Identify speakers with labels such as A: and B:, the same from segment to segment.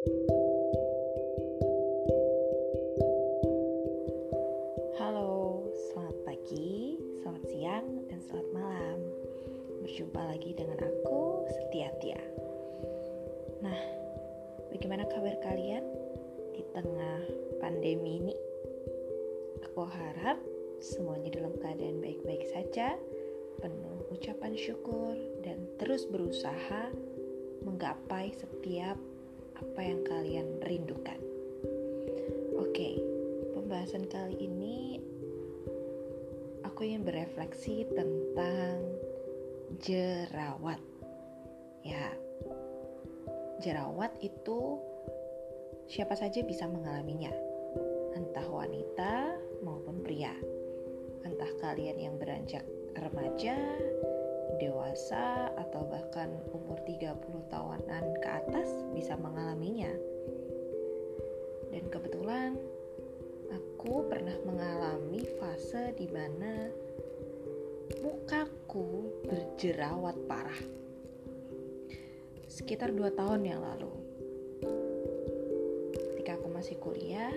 A: Halo, selamat pagi, selamat siang, dan selamat malam. Berjumpa lagi dengan aku, Setia Tia. Nah, bagaimana kabar kalian di tengah pandemi ini? Aku harap semuanya dalam keadaan baik-baik saja, penuh ucapan syukur, dan terus berusaha menggapai setiap apa yang kalian rindukan. Oke, pembahasan kali ini aku ingin berefleksi tentang jerawat. Ya, jerawat itu siapa saja bisa mengalaminya, entah wanita maupun pria. Entah kalian yang beranjak remaja, dewasa atau bahkan umur 30 tahunan ke atas bisa mengalaminya. Dan kebetulan aku pernah mengalami fase di mana mukaku berjerawat parah. Sekitar 2 tahun yang lalu. Ketika aku masih kuliah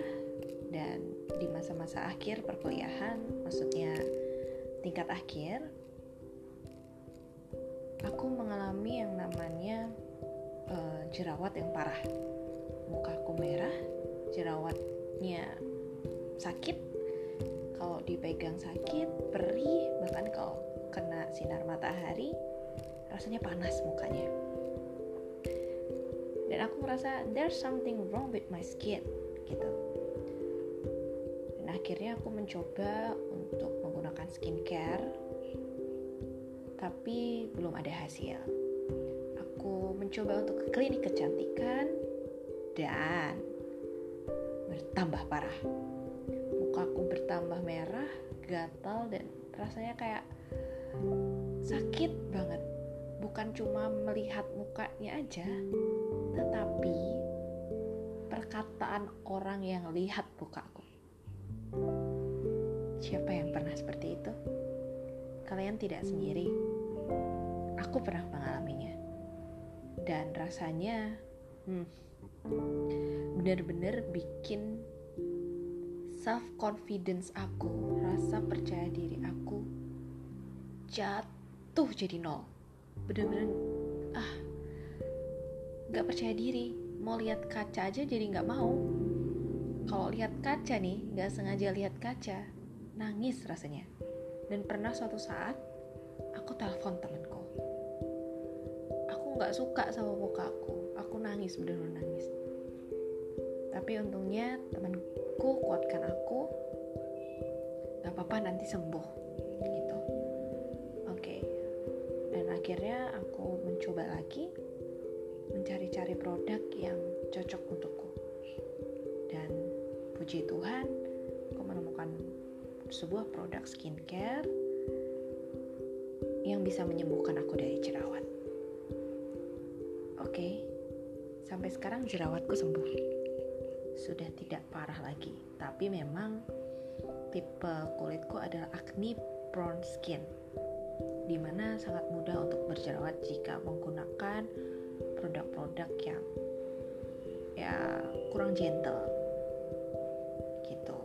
A: dan di masa-masa akhir perkuliahan, maksudnya tingkat akhir, aku mengalami yang namanya uh, jerawat yang parah. Mukaku merah, jerawatnya sakit. Kalau dipegang sakit, perih, bahkan kalau kena sinar matahari rasanya panas mukanya. Dan aku merasa there's something wrong with my skin gitu. Dan akhirnya aku mencoba untuk menggunakan skincare tapi belum ada hasil. Aku mencoba untuk ke klinik kecantikan dan bertambah parah. Mukaku bertambah merah, gatal dan rasanya kayak sakit banget. Bukan cuma melihat mukanya aja, tetapi perkataan orang yang lihat mukaku. Siapa yang pernah seperti itu? Kalian tidak sendiri. Aku pernah mengalaminya. Dan rasanya hmm, benar-benar bikin self confidence aku, rasa percaya diri aku jatuh jadi nol. Bener-bener ah nggak percaya diri. Mau lihat kaca aja jadi nggak mau. Kalau lihat kaca nih, nggak sengaja lihat kaca, nangis rasanya. Dan pernah suatu saat aku telepon temenku. Aku nggak suka sama muka aku. Aku nangis, bener-bener nangis. Tapi untungnya temanku kuatkan aku. Gak apa-apa nanti sembuh gitu. Oke. Dan akhirnya aku mencoba lagi mencari-cari produk yang cocok untukku. Dan puji Tuhan, aku menemukan sebuah produk skincare yang bisa menyembuhkan aku dari jerawat. Oke, sampai sekarang jerawatku sembuh. Sudah tidak parah lagi, tapi memang tipe kulitku adalah acne prone skin, di mana sangat mudah untuk berjerawat jika menggunakan produk-produk yang ya kurang gentle. Gitu.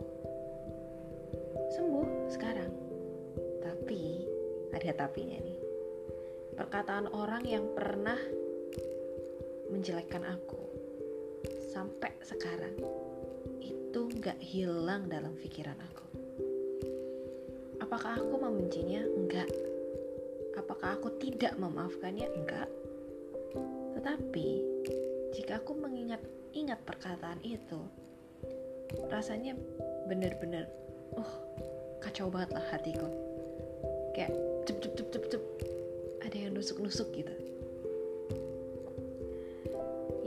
A: Sembuh sekarang tapi ada tapinya nih. Perkataan orang yang pernah menjelekkan aku. Sampai sekarang itu nggak hilang dalam pikiran aku. Apakah aku membencinya? Enggak apakah aku tidak memaafkannya? Enggak tetapi jika aku mengingat ingat perkataan itu rasanya bener-bener uh kacau banget lah hatiku. Kayak cep cep cep cep cep. Ada yang nusuk nusuk gitu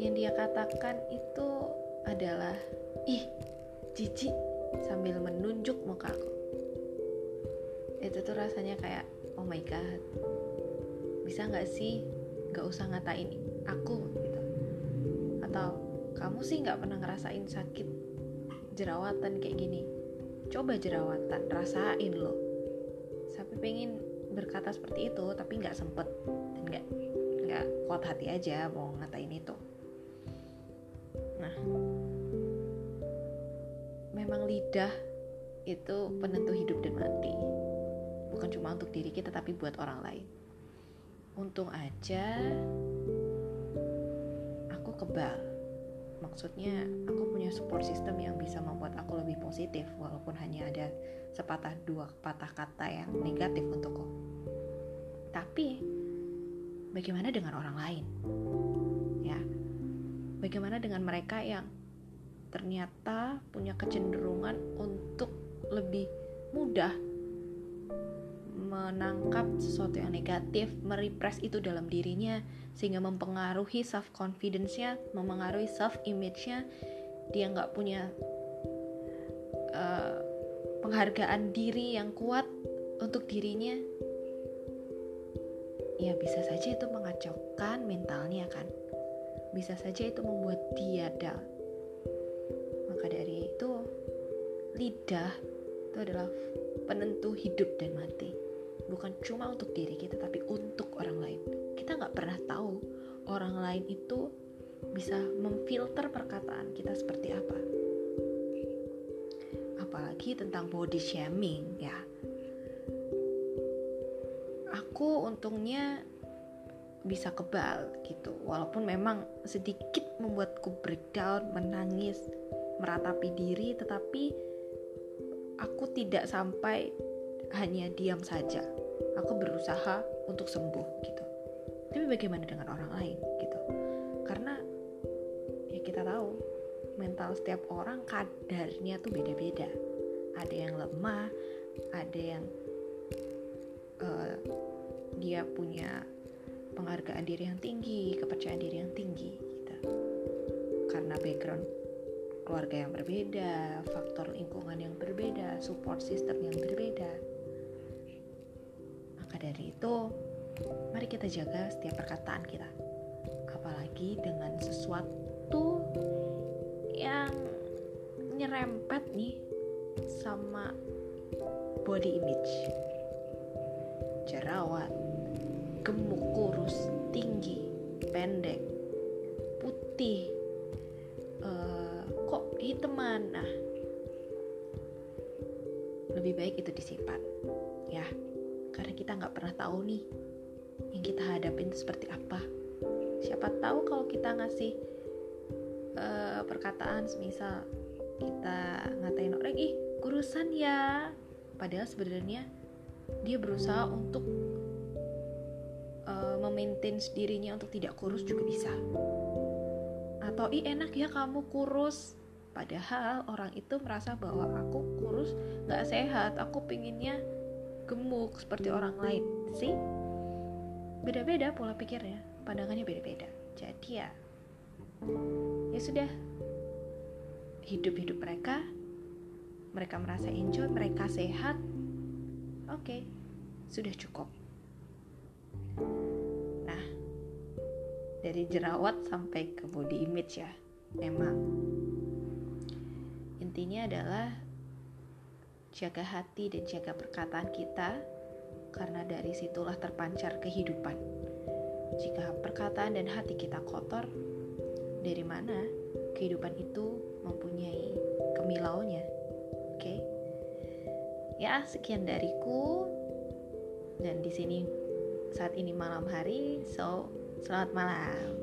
A: yang dia katakan itu adalah ih cici sambil menunjuk mukaku itu tuh rasanya kayak oh my god bisa nggak sih nggak usah ngatain aku? Gitu. Atau kamu sih nggak pernah ngerasain sakit jerawatan kayak gini. Coba jerawatan rasain loh. Sampai pengen berkata seperti itu tapi nggak sempet dan nggak nggak kuat hati aja mau ngatain itu memang lidah itu penentu hidup dan mati. Bukan cuma untuk diri kita tapi buat orang lain. Untung aja aku kebal. Maksudnya aku punya support system yang bisa membuat aku lebih positif walaupun hanya ada sepatah dua patah kata yang negatif untukku. Tapi bagaimana dengan orang lain? Ya bagaimana dengan mereka yang ternyata punya kecenderungan untuk lebih mudah menangkap sesuatu yang negatif, merepress itu dalam dirinya sehingga mempengaruhi self confidence-nya, mempengaruhi self image-nya. Dia nggak punya uh, penghargaan diri yang kuat untuk dirinya. Ya bisa saja itu mengacaukan mentalnya kan. Bisa saja itu membuat dia down. Maka dari itu lidah itu adalah penentu hidup dan mati. Bukan cuma untuk diri kita tapi untuk orang lain. Kita nggak pernah tahu orang lain itu bisa memfilter perkataan kita seperti apa. Apalagi tentang body shaming ya. Aku untungnya bisa kebal gitu. Walaupun memang sedikit membuatku breakdown menangis meratapi diri tetapi aku tidak sampai hanya diam saja. Aku berusaha untuk sembuh gitu. Tapi bagaimana dengan orang lain gitu? Karena ya kita tahu mental setiap orang kadarnya tuh beda-beda. Ada yang lemah, ada yang uh, dia punya penghargaan diri yang tinggi, kepercayaan diri yang tinggi gitu. Karena background keluarga yang berbeda, faktor lingkungan yang berbeda, support system yang berbeda. Maka dari itu, mari kita jaga setiap perkataan kita. Apalagi dengan sesuatu yang nyerempet nih sama body image. Jerawat, gemuk kurus, tinggi, pendek, putih, teman nah lebih baik itu disimpan ya. Karena kita nggak pernah tahu nih yang kita hadapin itu seperti apa. Siapa tahu kalau kita ngasih uh, perkataan semisal kita ngatain orang ih kurusan ya. Padahal sebenarnya dia berusaha untuk uh, memaintain dirinya untuk tidak kurus juga bisa. Atau ih enak ya kamu kurus Padahal orang itu merasa bahwa aku kurus gak sehat, aku pinginnya gemuk seperti orang lain. Sih, beda-beda pola pikirnya, pandangannya beda-beda. Jadi ya, ya sudah, hidup-hidup mereka, mereka merasa enjoy, mereka sehat, oke, sudah cukup. Nah, dari jerawat sampai ke body image ya, memang intinya adalah jaga hati dan jaga perkataan kita karena dari situlah terpancar kehidupan. Jika perkataan dan hati kita kotor, dari mana kehidupan itu mempunyai kemilaunya? Oke. Okay? Ya, sekian dariku. Dan di sini saat ini malam hari, so selamat malam.